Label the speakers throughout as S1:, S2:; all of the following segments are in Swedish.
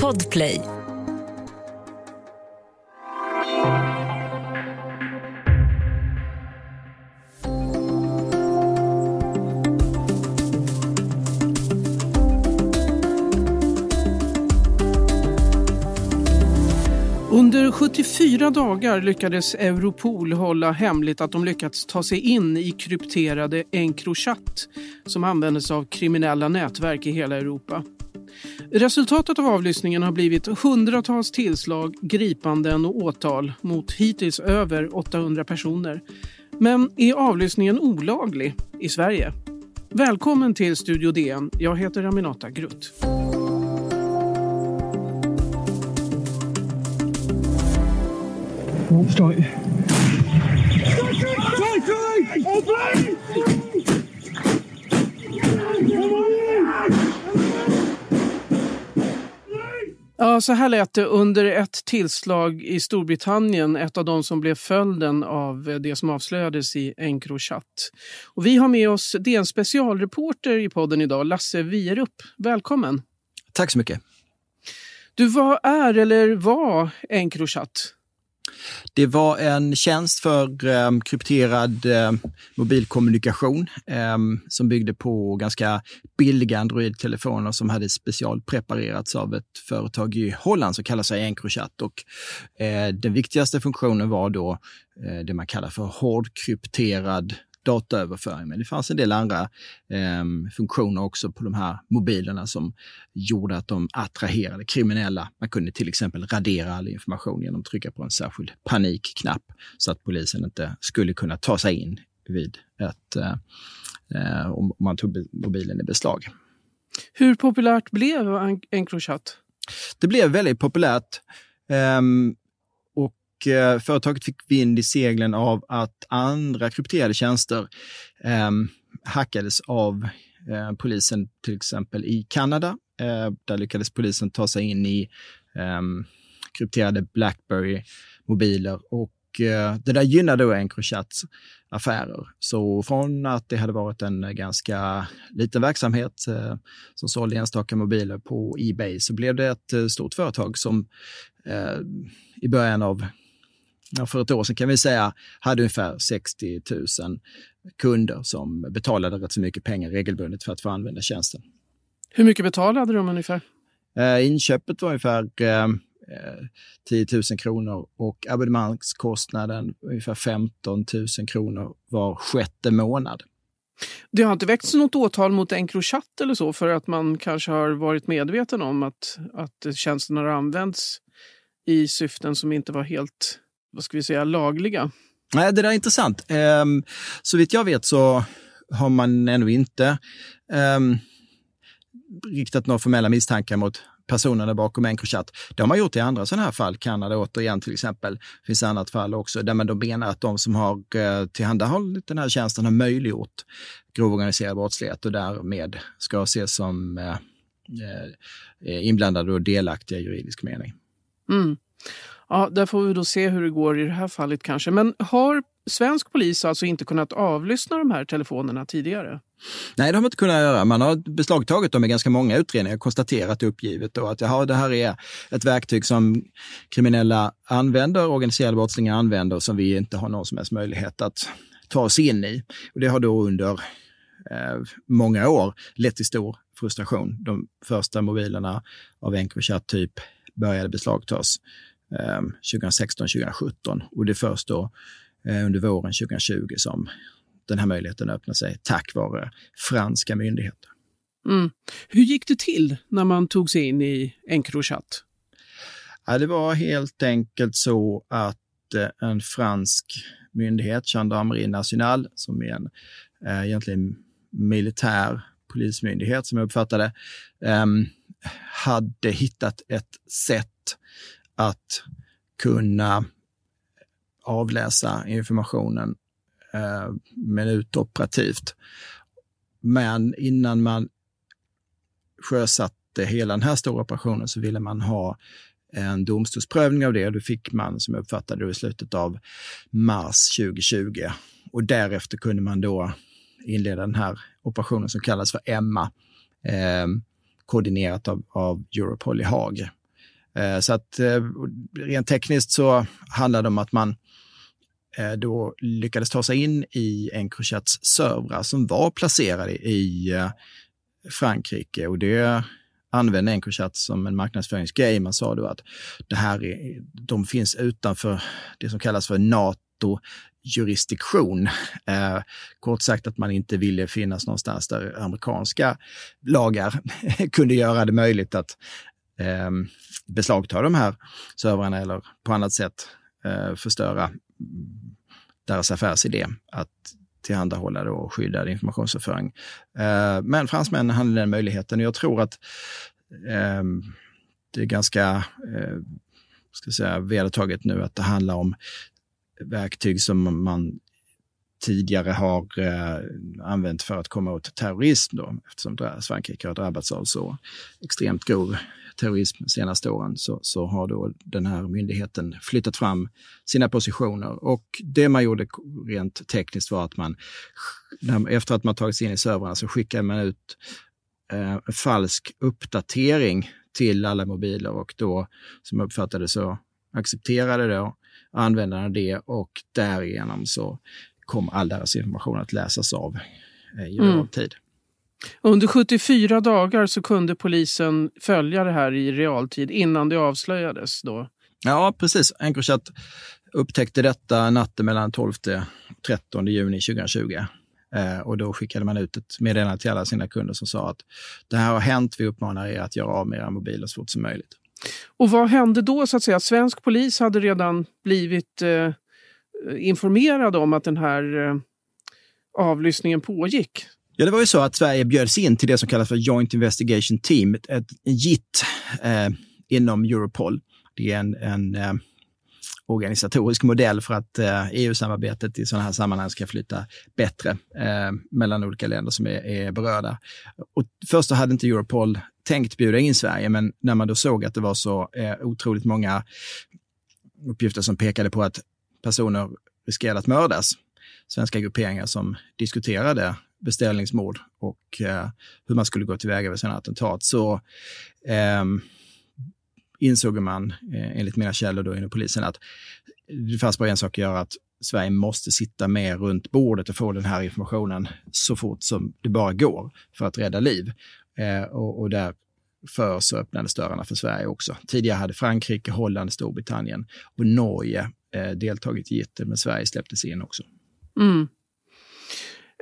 S1: Podplay.
S2: Under 74 dagar lyckades Europol hålla hemligt att de lyckats ta sig in i krypterade Encrochat som användes av kriminella nätverk i hela Europa. Resultatet av avlyssningen har blivit hundratals tillslag, gripanden och åtal mot hittills över 800 personer. Men är avlyssningen olaglig i Sverige? Välkommen till Studio DN. Jag heter Aminata Grutt.
S3: Stoj.
S2: Ja, så här lät det under ett tillslag i Storbritannien, ett av de som blev följden av det som avslöjades i Encrochat. Och vi har med oss DN specialreporter i podden idag, Lasse Wierup. Välkommen!
S4: Tack så mycket.
S2: Du, vad är eller var Encrochat?
S4: Det var en tjänst för eh, krypterad eh, mobilkommunikation eh, som byggde på ganska billiga Android-telefoner som hade specialpreparerats av ett företag i Holland som kallar sig Encrochat. Och, eh, den viktigaste funktionen var då eh, det man kallar för hårdkrypterad dataöverföring. Men det fanns en del andra eh, funktioner också på de här mobilerna som gjorde att de attraherade kriminella. Man kunde till exempel radera all information genom att trycka på en särskild panikknapp så att polisen inte skulle kunna ta sig in vid ett, eh, om man tog mobilen i beslag.
S2: Hur populärt blev Encrochat?
S4: Det blev väldigt populärt. Um, eh, företaget fick vind i seglen av att andra krypterade tjänster eh, hackades av eh, polisen, till exempel i Kanada. Eh, där lyckades polisen ta sig in i ehm, krypterade Blackberry-mobiler och eh, det där gynnade då Encrochats affärer. Så från att det hade varit en ganska liten verksamhet eh, som sålde enstaka mobiler på Ebay så blev det ett eh, stort företag som eh, i början av för ett år sedan kan vi säga, hade ungefär 60 000 kunder som betalade rätt så mycket pengar regelbundet för att få använda tjänsten.
S2: Hur mycket betalade de ungefär?
S4: Eh, inköpet var ungefär eh, 10 000 kronor och abonnemangskostnaden ungefär 15 000 kronor var sjätte månad.
S2: Det har inte väckts något åtal mot Encrochat eller så för att man kanske har varit medveten om att, att tjänsten har använts i syften som inte var helt vad ska vi säga, lagliga?
S4: Nej, det där är intressant. Um, så vitt jag vet så har man ännu inte um, riktat några formella misstankar mot personerna bakom Encrochat. Det har man gjort i andra sådana här fall, Kanada återigen till exempel. Det finns annat fall också där man då menar att de som har uh, tillhandahållit den här tjänsten har möjliggjort grov organiserad brottslighet och därmed ska ses som uh, uh, inblandade och delaktiga i juridisk mening.
S2: Mm. Ja, där får vi då se hur det går i det här fallet kanske. Men har svensk polis alltså inte kunnat avlyssna de här telefonerna tidigare?
S4: Nej, det har man inte kunnat göra. Man har beslagtagit dem i ganska många utredningar och konstaterat uppgivet då att jaha, det här är ett verktyg som kriminella använder, organiserade brottslingar använder som vi inte har någon som helst möjlighet att ta oss in i. Och det har då under eh, många år lett till stor frustration. De första mobilerna av Encrochat typ började beslagtas 2016, ehm, 2017 och det är först då eh, under våren 2020 som den här möjligheten öppnar sig tack vare franska myndigheter.
S2: Mm. Hur gick det till när man tog sig in i Encrochat?
S4: Ja, det var helt enkelt så att eh, en fransk myndighet, Gendarmerie Nationale, som är en eh, egentligen militär polismyndighet som jag uppfattade, eh, hade hittat ett sätt att kunna avläsa informationen eh, minutoperativt. Men innan man sjösatte hela den här stora operationen så ville man ha en domstolsprövning av det. Det fick man, som jag uppfattade det, i slutet av mars 2020. Och därefter kunde man då inleda den här operationen som kallas för Emma. Eh, koordinerat av, av Europol i Haag. Eh, så att eh, rent tekniskt så handlar det om att man eh, då lyckades ta sig in i Encrochats servrar som var placerade i Frankrike och det använde Encrochat som en marknadsföringsgrej. Man sa då att det här är, de finns utanför det som kallas för NATO jurisdiktion. Eh, kort sagt att man inte ville finnas någonstans där amerikanska lagar kunde göra det möjligt att eh, beslagta de här servrarna eller på annat sätt eh, förstöra deras affärsidé att tillhandahålla då skyddad informationsöverföring. Eh, men fransmännen hade den möjligheten och jag tror att eh, det är ganska eh, ska säga, vedertaget nu att det handlar om verktyg som man tidigare har eh, använt för att komma åt terrorism då, eftersom Frankrike har drabbats av så extremt grov terrorism de senaste åren så, så har då den här myndigheten flyttat fram sina positioner. Och det man gjorde rent tekniskt var att man, efter att man tagit sig in i servrarna så skickade man ut eh, falsk uppdatering till alla mobiler och då, som jag uppfattade så, accepterade då användarna det och därigenom så kom all deras information att läsas av eh, i realtid. Mm.
S2: Under 74 dagar så kunde polisen följa det här i realtid innan det avslöjades. Då.
S4: Ja, precis. Encrochat upptäckte detta natten mellan 12 och 13 juni 2020. Eh, och då skickade man ut ett meddelande till alla sina kunder som sa att det här har hänt, vi uppmanar er att göra av med era mobiler så fort som möjligt.
S2: Och vad hände då så att säga? Svensk polis hade redan blivit eh, informerad om att den här eh, avlyssningen pågick.
S4: Ja, det var ju så att Sverige bjöds in till det som kallas för Joint Investigation Team, ett, ett JIT eh, inom Europol. Det är en, en eh, organisatorisk modell för att eh, EU-samarbetet i sådana här sammanhang ska flytta bättre eh, mellan olika länder som är, är berörda. Och först så hade inte Europol tänkt bjuda in Sverige, men när man då såg att det var så eh, otroligt många uppgifter som pekade på att personer riskerade att mördas, svenska grupperingar som diskuterade beställningsmord och eh, hur man skulle gå tillväga vid sådana attentat så eh, insåg man, eh, enligt mina källor då inom polisen, att det fanns bara en sak att göra, att Sverige måste sitta med runt bordet och få den här informationen så fort som det bara går för att rädda liv. Eh, och, och därför så öppnades dörrarna för Sverige också. Tidigare hade Frankrike, Holland, Storbritannien och Norge eh, deltagit i JIT, men Sverige släpptes in också.
S2: Mm.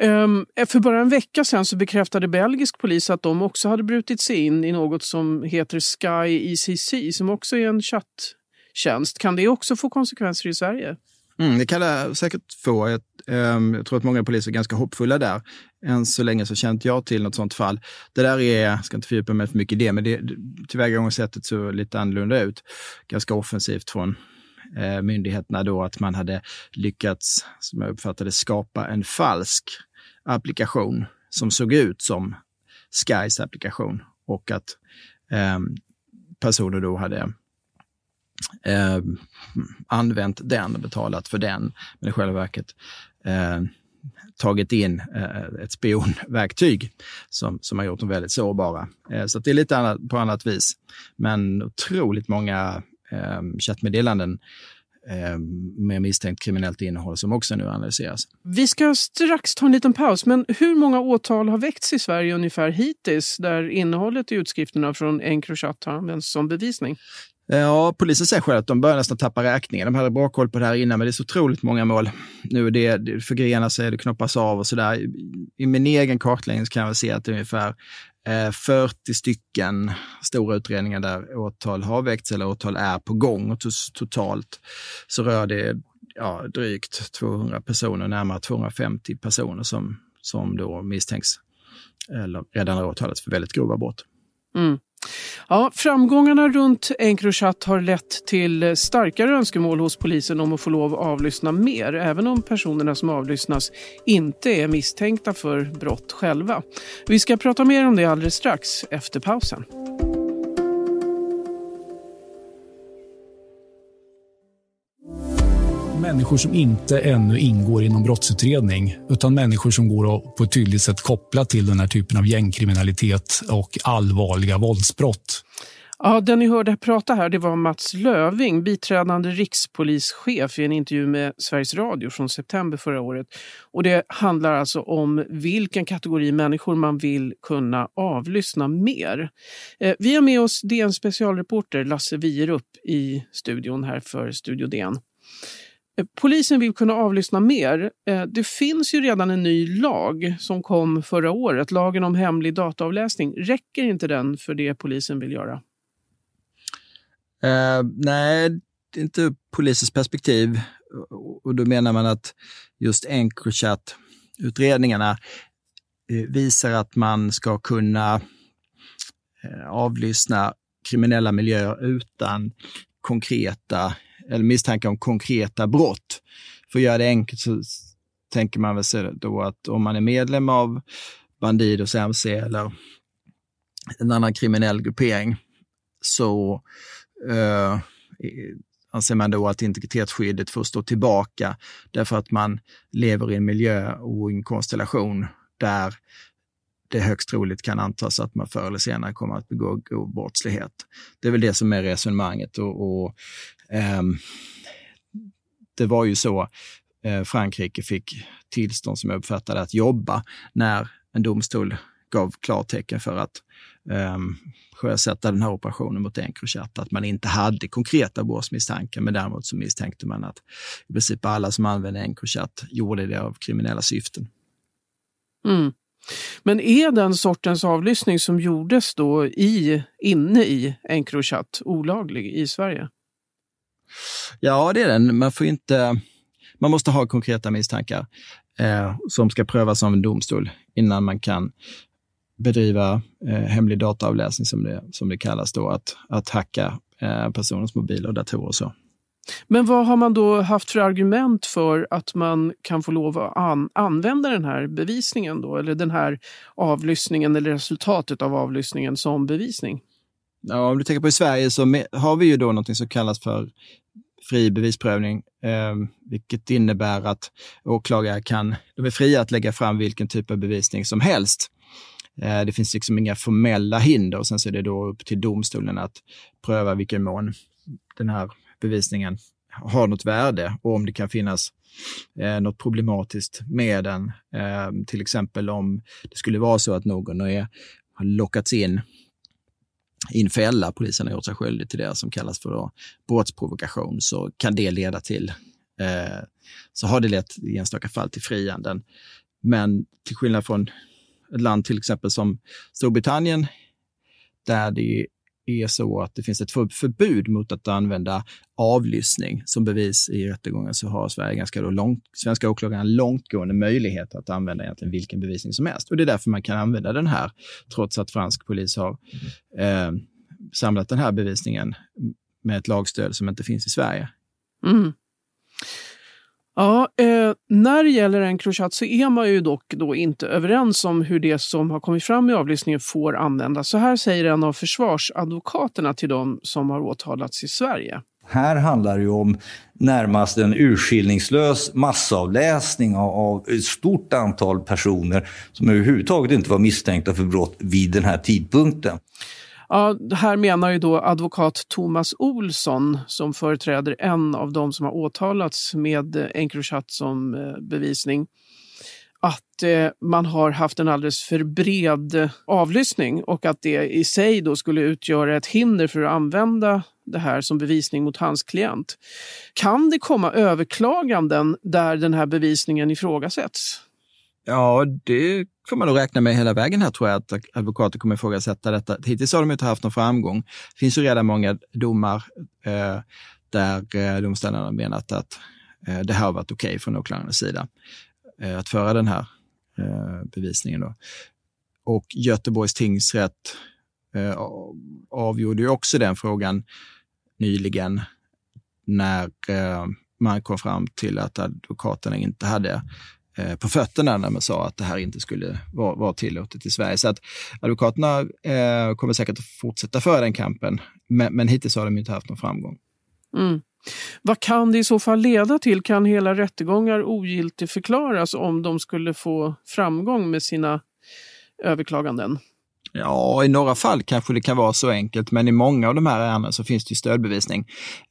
S2: Ehm, för bara en vecka sedan så bekräftade belgisk polis att de också hade brutit sig in i något som heter Sky ECC som också är en chatttjänst. Kan det också få konsekvenser i Sverige?
S4: Mm, det kan det säkert få. Jag, eh, jag tror att många poliser är ganska hoppfulla där. Än så länge så känner jag till något sånt fall. Det där är, jag ska inte fördjupa mig för mycket i det, men det, tillvägagångssättet såg lite annorlunda ut. Ganska offensivt från eh, myndigheterna då att man hade lyckats, som jag uppfattade skapa en falsk applikation som såg ut som Skys applikation och att eh, personer då hade eh, använt den och betalat för den, men i själva verket eh, tagit in eh, ett spionverktyg som, som har gjort dem väldigt sårbara. Eh, så det är lite annat, på annat vis. Men otroligt många eh, chattmeddelanden eh, med misstänkt kriminellt innehåll som också nu analyseras.
S2: Vi ska strax ta en liten paus, men hur många åtal har väckts i Sverige ungefär hittills där innehållet i utskrifterna från Encrochat har använts som bevisning?
S4: Ja, polisen säger själv att de börjar nästan tappa räkningen. De hade bra koll på det här innan, men det är så otroligt många mål. Nu det, det förgrenar sig, det knoppas av och sådär. I min egen kartläggning kan jag se att det är ungefär Eh, 40 stycken stora utredningar där åtal har väckts eller åtal är på gång. Och totalt så rör det ja, drygt 200 personer, närmare 250 personer som, som då misstänks eller redan har åtalats för väldigt grova brott.
S2: Mm. Ja, framgångarna runt Encrochat har lett till starkare önskemål hos polisen om att få lov att avlyssna mer, även om personerna som avlyssnas inte är misstänkta för brott själva. Vi ska prata mer om det alldeles strax, efter pausen.
S1: Människor som inte ännu ingår i någon brottsutredning utan människor som går att på ett tydligt sätt koppla till den här typen av gängkriminalitet och allvarliga våldsbrott.
S2: Ja, den ni hörde prata här det var Mats Löving, biträdande rikspolischef i en intervju med Sveriges Radio från september förra året. Och Det handlar alltså om vilken kategori människor man vill kunna avlyssna mer. Eh, vi har med oss DN specialreporter Lasse Wierup i studion här för Studio DN. Polisen vill kunna avlyssna mer. Eh, det finns ju redan en ny lag som kom förra året, lagen om hemlig dataavläsning. Räcker inte den för det polisen vill göra?
S4: Uh, nej, det är inte polisens perspektiv. Och då menar man att just Encrochat-utredningarna eh, visar att man ska kunna avlyssna kriminella miljöer utan konkreta eller misstankar om konkreta brott. För att göra det enkelt så tänker man väl sig då att om man är medlem av Bandidos MC eller en annan kriminell gruppering så eh, eh, anser man då att integritetsskyddet får stå tillbaka därför att man lever i en miljö och i en konstellation där det högst troligt kan antas att man förr eller senare kommer att begå grov brottslighet. Det är väl det som är resonemanget. Och, och Ehm, det var ju så eh, Frankrike fick tillstånd, som jag uppfattade att jobba när en domstol gav klartecken för att um, sjösätta den här operationen mot Encrochat, att man inte hade konkreta brottsmisstankar, men däremot så misstänkte man att i princip alla som använde Encrochat gjorde det av kriminella syften.
S2: Mm. Men är den sortens avlyssning som gjordes då i, inne i Encrochat olaglig i Sverige?
S4: Ja, det är den. Man, får inte, man måste ha konkreta misstankar eh, som ska prövas av en domstol innan man kan bedriva eh, hemlig dataavläsning som det, som det kallas då, att, att hacka eh, personers mobiler och datorer och så.
S2: Men vad har man då haft för argument för att man kan få lov att an använda den här bevisningen då, eller den här avlyssningen eller resultatet av avlyssningen som bevisning?
S4: Ja, om du tänker på i Sverige så har vi ju då något som kallas för fri bevisprövning, eh, vilket innebär att åklagare kan, de är fria att lägga fram vilken typ av bevisning som helst. Eh, det finns liksom inga formella hinder och sen så är det då upp till domstolen att pröva vilken mån den här bevisningen har något värde och om det kan finnas eh, något problematiskt med den. Eh, till exempel om det skulle vara så att någon är, har lockats in i en fälla, polisen har gjort sig skyldig till det som kallas för då, brottsprovokation, så kan det leda till, eh, så har det lett i enstaka fall till frianden. Men till skillnad från ett land till exempel som Storbritannien, där det är så att det finns ett förbud mot att använda avlyssning som bevis i rättegången så har Sverige ganska då långt, svenska åklagare en långtgående möjlighet att använda egentligen vilken bevisning som helst. Och det är därför man kan använda den här, trots att fransk polis har eh, samlat den här bevisningen med ett lagstöd som inte finns i Sverige.
S2: Mm. Ja, eh, när det gäller en Encrochat så är man ju dock då inte överens om hur det som har kommit fram i avlyssningen får användas. Så här säger en av försvarsadvokaterna till de som har åtalats i Sverige.
S3: Här handlar det ju om närmast en urskillningslös massavläsning av ett stort antal personer som överhuvudtaget inte var misstänkta för brott vid den här tidpunkten.
S2: Ja, här menar ju då advokat Thomas Olsson som företräder en av de som har åtalats med Encrochat som eh, bevisning att eh, man har haft en alldeles för bred avlyssning och att det i sig då skulle utgöra ett hinder för att använda det här som bevisning mot hans klient. Kan det komma överklaganden där den här bevisningen ifrågasätts?
S4: Ja, det får man nog räkna med hela vägen här tror jag, att advokater kommer ifrågasätta detta. Hittills har de inte haft någon framgång. Det finns ju redan många domar eh, där eh, domstolarna har menat att eh, det här har varit okej okay från åklagarens sida, eh, att föra den här eh, bevisningen. Då. Och Göteborgs tingsrätt eh, avgjorde ju också den frågan nyligen när eh, man kom fram till att advokaterna inte hade Eh, Eh, på fötterna när man sa att det här inte skulle vara, vara tillåtet i Sverige. Så att advokaterna eh, kommer säkert att fortsätta föra den kampen, men, men hittills har de inte haft någon framgång.
S2: Mm. Vad kan det i så fall leda till? Kan hela rättegångar ogiltigförklaras om de skulle få framgång med sina överklaganden?
S4: Ja, i några fall kanske det kan vara så enkelt, men i många av de här ärendena så finns det ju stödbevisning.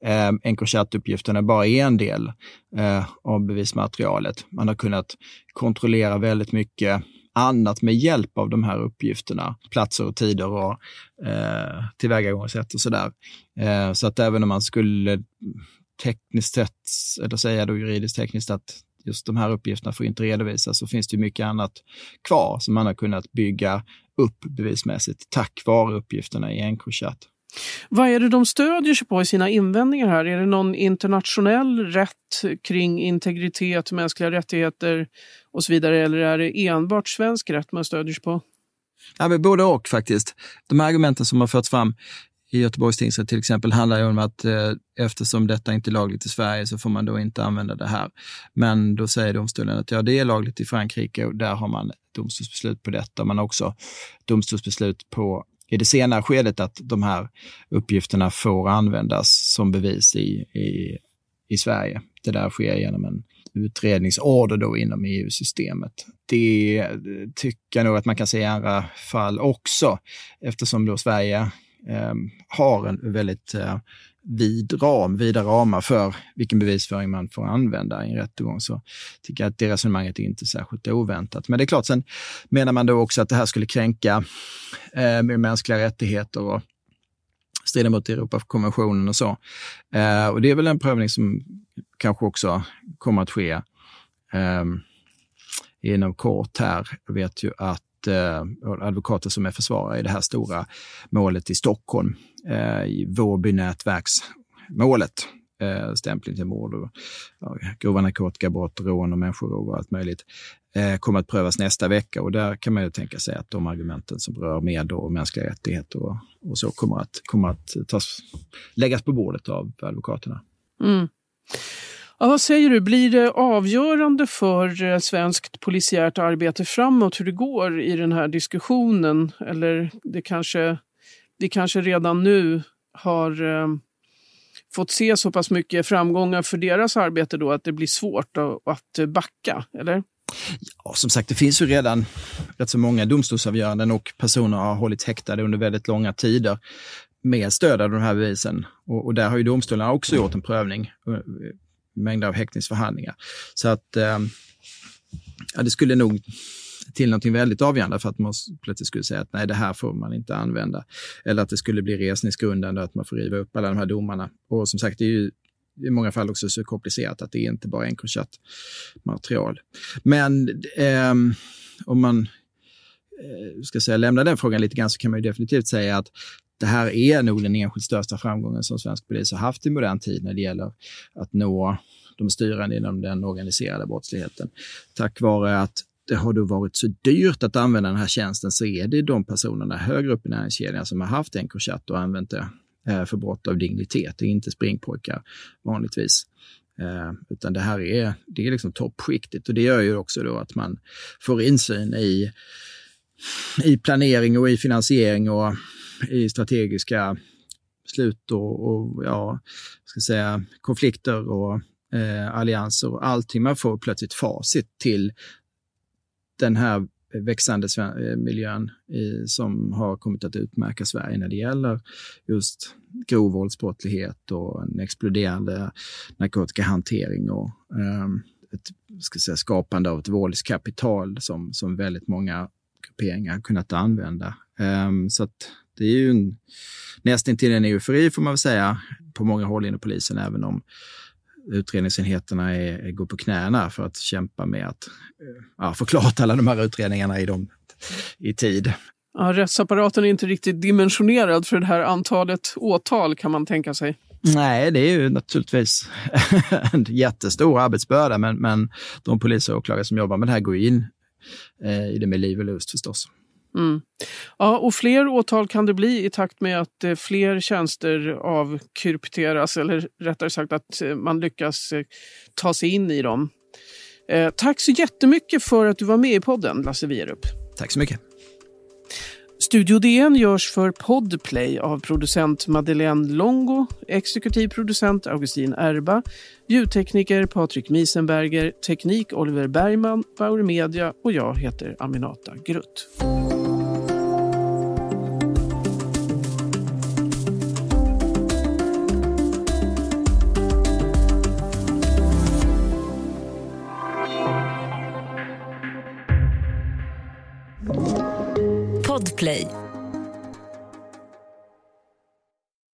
S4: Eh, Encrochat-uppgiften är bara en del eh, av bevismaterialet. Man har kunnat kontrollera väldigt mycket annat med hjälp av de här uppgifterna, platser och tider och eh, tillvägagångssätt och sådär. Eh, så att även om man skulle tekniskt sett, eller säga då juridiskt tekniskt att just de här uppgifterna får inte redovisas, så finns det mycket annat kvar som man har kunnat bygga upp bevismässigt tack vare uppgifterna i Encrochat.
S2: Vad är det de stödjer sig på i sina invändningar här? Är det någon internationell rätt kring integritet, mänskliga rättigheter och så vidare? Eller är det enbart svensk rätt man stödjer sig på?
S4: Ja, både och faktiskt. De argumenten som har förts fram i Göteborgs tingsrätt till exempel handlar ju om att eh, eftersom detta inte är lagligt i Sverige så får man då inte använda det här. Men då säger domstolen att ja, det är lagligt i Frankrike och där har man domstolsbeslut på detta. Man har också domstolsbeslut på i det senare skedet att de här uppgifterna får användas som bevis i, i, i Sverige. Det där sker genom en utredningsorder då inom EU-systemet. Det tycker jag nog att man kan säga i andra fall också, eftersom då Sverige Ehm, har en väldigt eh, vid ram, vida ramar för vilken bevisföring man får använda i en rättegång så tycker jag att det resonemanget är inte särskilt oväntat. Men det är klart, sen menar man då också att det här skulle kränka eh, mänskliga rättigheter och strida mot Europakonventionen och så. Eh, och det är väl en prövning som kanske också kommer att ske eh, inom kort här. Jag vet ju att eh, advokater som är försvarare i det här stora målet i Stockholm, eh, i Vårbynätverksmålet, eh, stämpling till mord och ja, grova narkotikabrott, rån och människorov och allt möjligt, eh, kommer att prövas nästa vecka. Och där kan man ju tänka sig att de argumenten som rör med och mänskliga rättigheter och, och så kommer att, kommer att tas, läggas på bordet av advokaterna.
S2: Mm. Ja, vad säger du, blir det avgörande för eh, svenskt polisiärt arbete framåt hur det går i den här diskussionen? Eller det kanske, vi kanske redan nu har eh, fått se så pass mycket framgångar för deras arbete då att det blir svårt att, att backa, eller?
S4: Ja, som sagt, det finns ju redan rätt så många domstolsavgöranden och personer har hållits häktade under väldigt långa tider med stöd av de här bevisen. Och, och där har ju domstolarna också gjort en prövning eh, mängder av häktningsförhandlingar. Så att eh, ja, det skulle nog till någonting väldigt avgörande för att man plötsligt skulle säga att nej, det här får man inte använda. Eller att det skulle bli resningsgrundande, att man får riva upp alla de här domarna. Och som sagt, det är ju i många fall också så komplicerat att det är inte bara är Encrochat-material. Men eh, om man eh, ska säga, lämna den frågan lite grann så kan man ju definitivt säga att det här är nog den enskilt största framgången som svensk polis har haft i modern tid när det gäller att nå de styrande inom den organiserade brottsligheten. Tack vare att det har då varit så dyrt att använda den här tjänsten så är det de personerna högre upp i näringskedjan som har haft Encrochat och använt det eh, för brott av dignitet. Det är inte springpojkar vanligtvis. Eh, utan det här är, det är liksom toppskiktet och det gör ju också då att man får insyn i, i planering och i finansiering och i strategiska beslut och, och ja, ska säga, konflikter och eh, allianser och allting. Man får plötsligt facit till den här växande eh, miljön i, som har kommit att utmärka Sverige när det gäller just grov våldsbrottslighet och en exploderande narkotikahantering och eh, ett ska säga, skapande av ett våldskapital som, som väldigt många grupperingar har kunnat använda. Eh, så att det är ju en, nästintill en eufori får man väl säga på många håll inom polisen, även om utredningsenheterna är, är, går på knäna för att kämpa med att eh, ja, få klart alla de här utredningarna i, dem, i tid.
S2: Ja, rättsapparaten är inte riktigt dimensionerad för det här antalet åtal kan man tänka sig.
S4: Nej, det är ju naturligtvis en jättestor arbetsbörda, men, men de poliser och åklagare som jobbar med det här går in eh, i det med liv och lust förstås.
S2: Mm. Ja, och fler åtal kan det bli i takt med att eh, fler tjänster avkrypteras eller rättare sagt att eh, man lyckas eh, ta sig in i dem. tack så jättemycket för att du var med i podden, Lasse Wierup.
S4: Tack så mycket.
S2: Studio DN görs för Podplay av producent Madeleine Longo, exekutiv producent Augustin Erba, ljudtekniker Patrik Miesenberger, teknik Oliver Bergman, Bauer Media och jag heter Aminata Grutt.
S5: Play.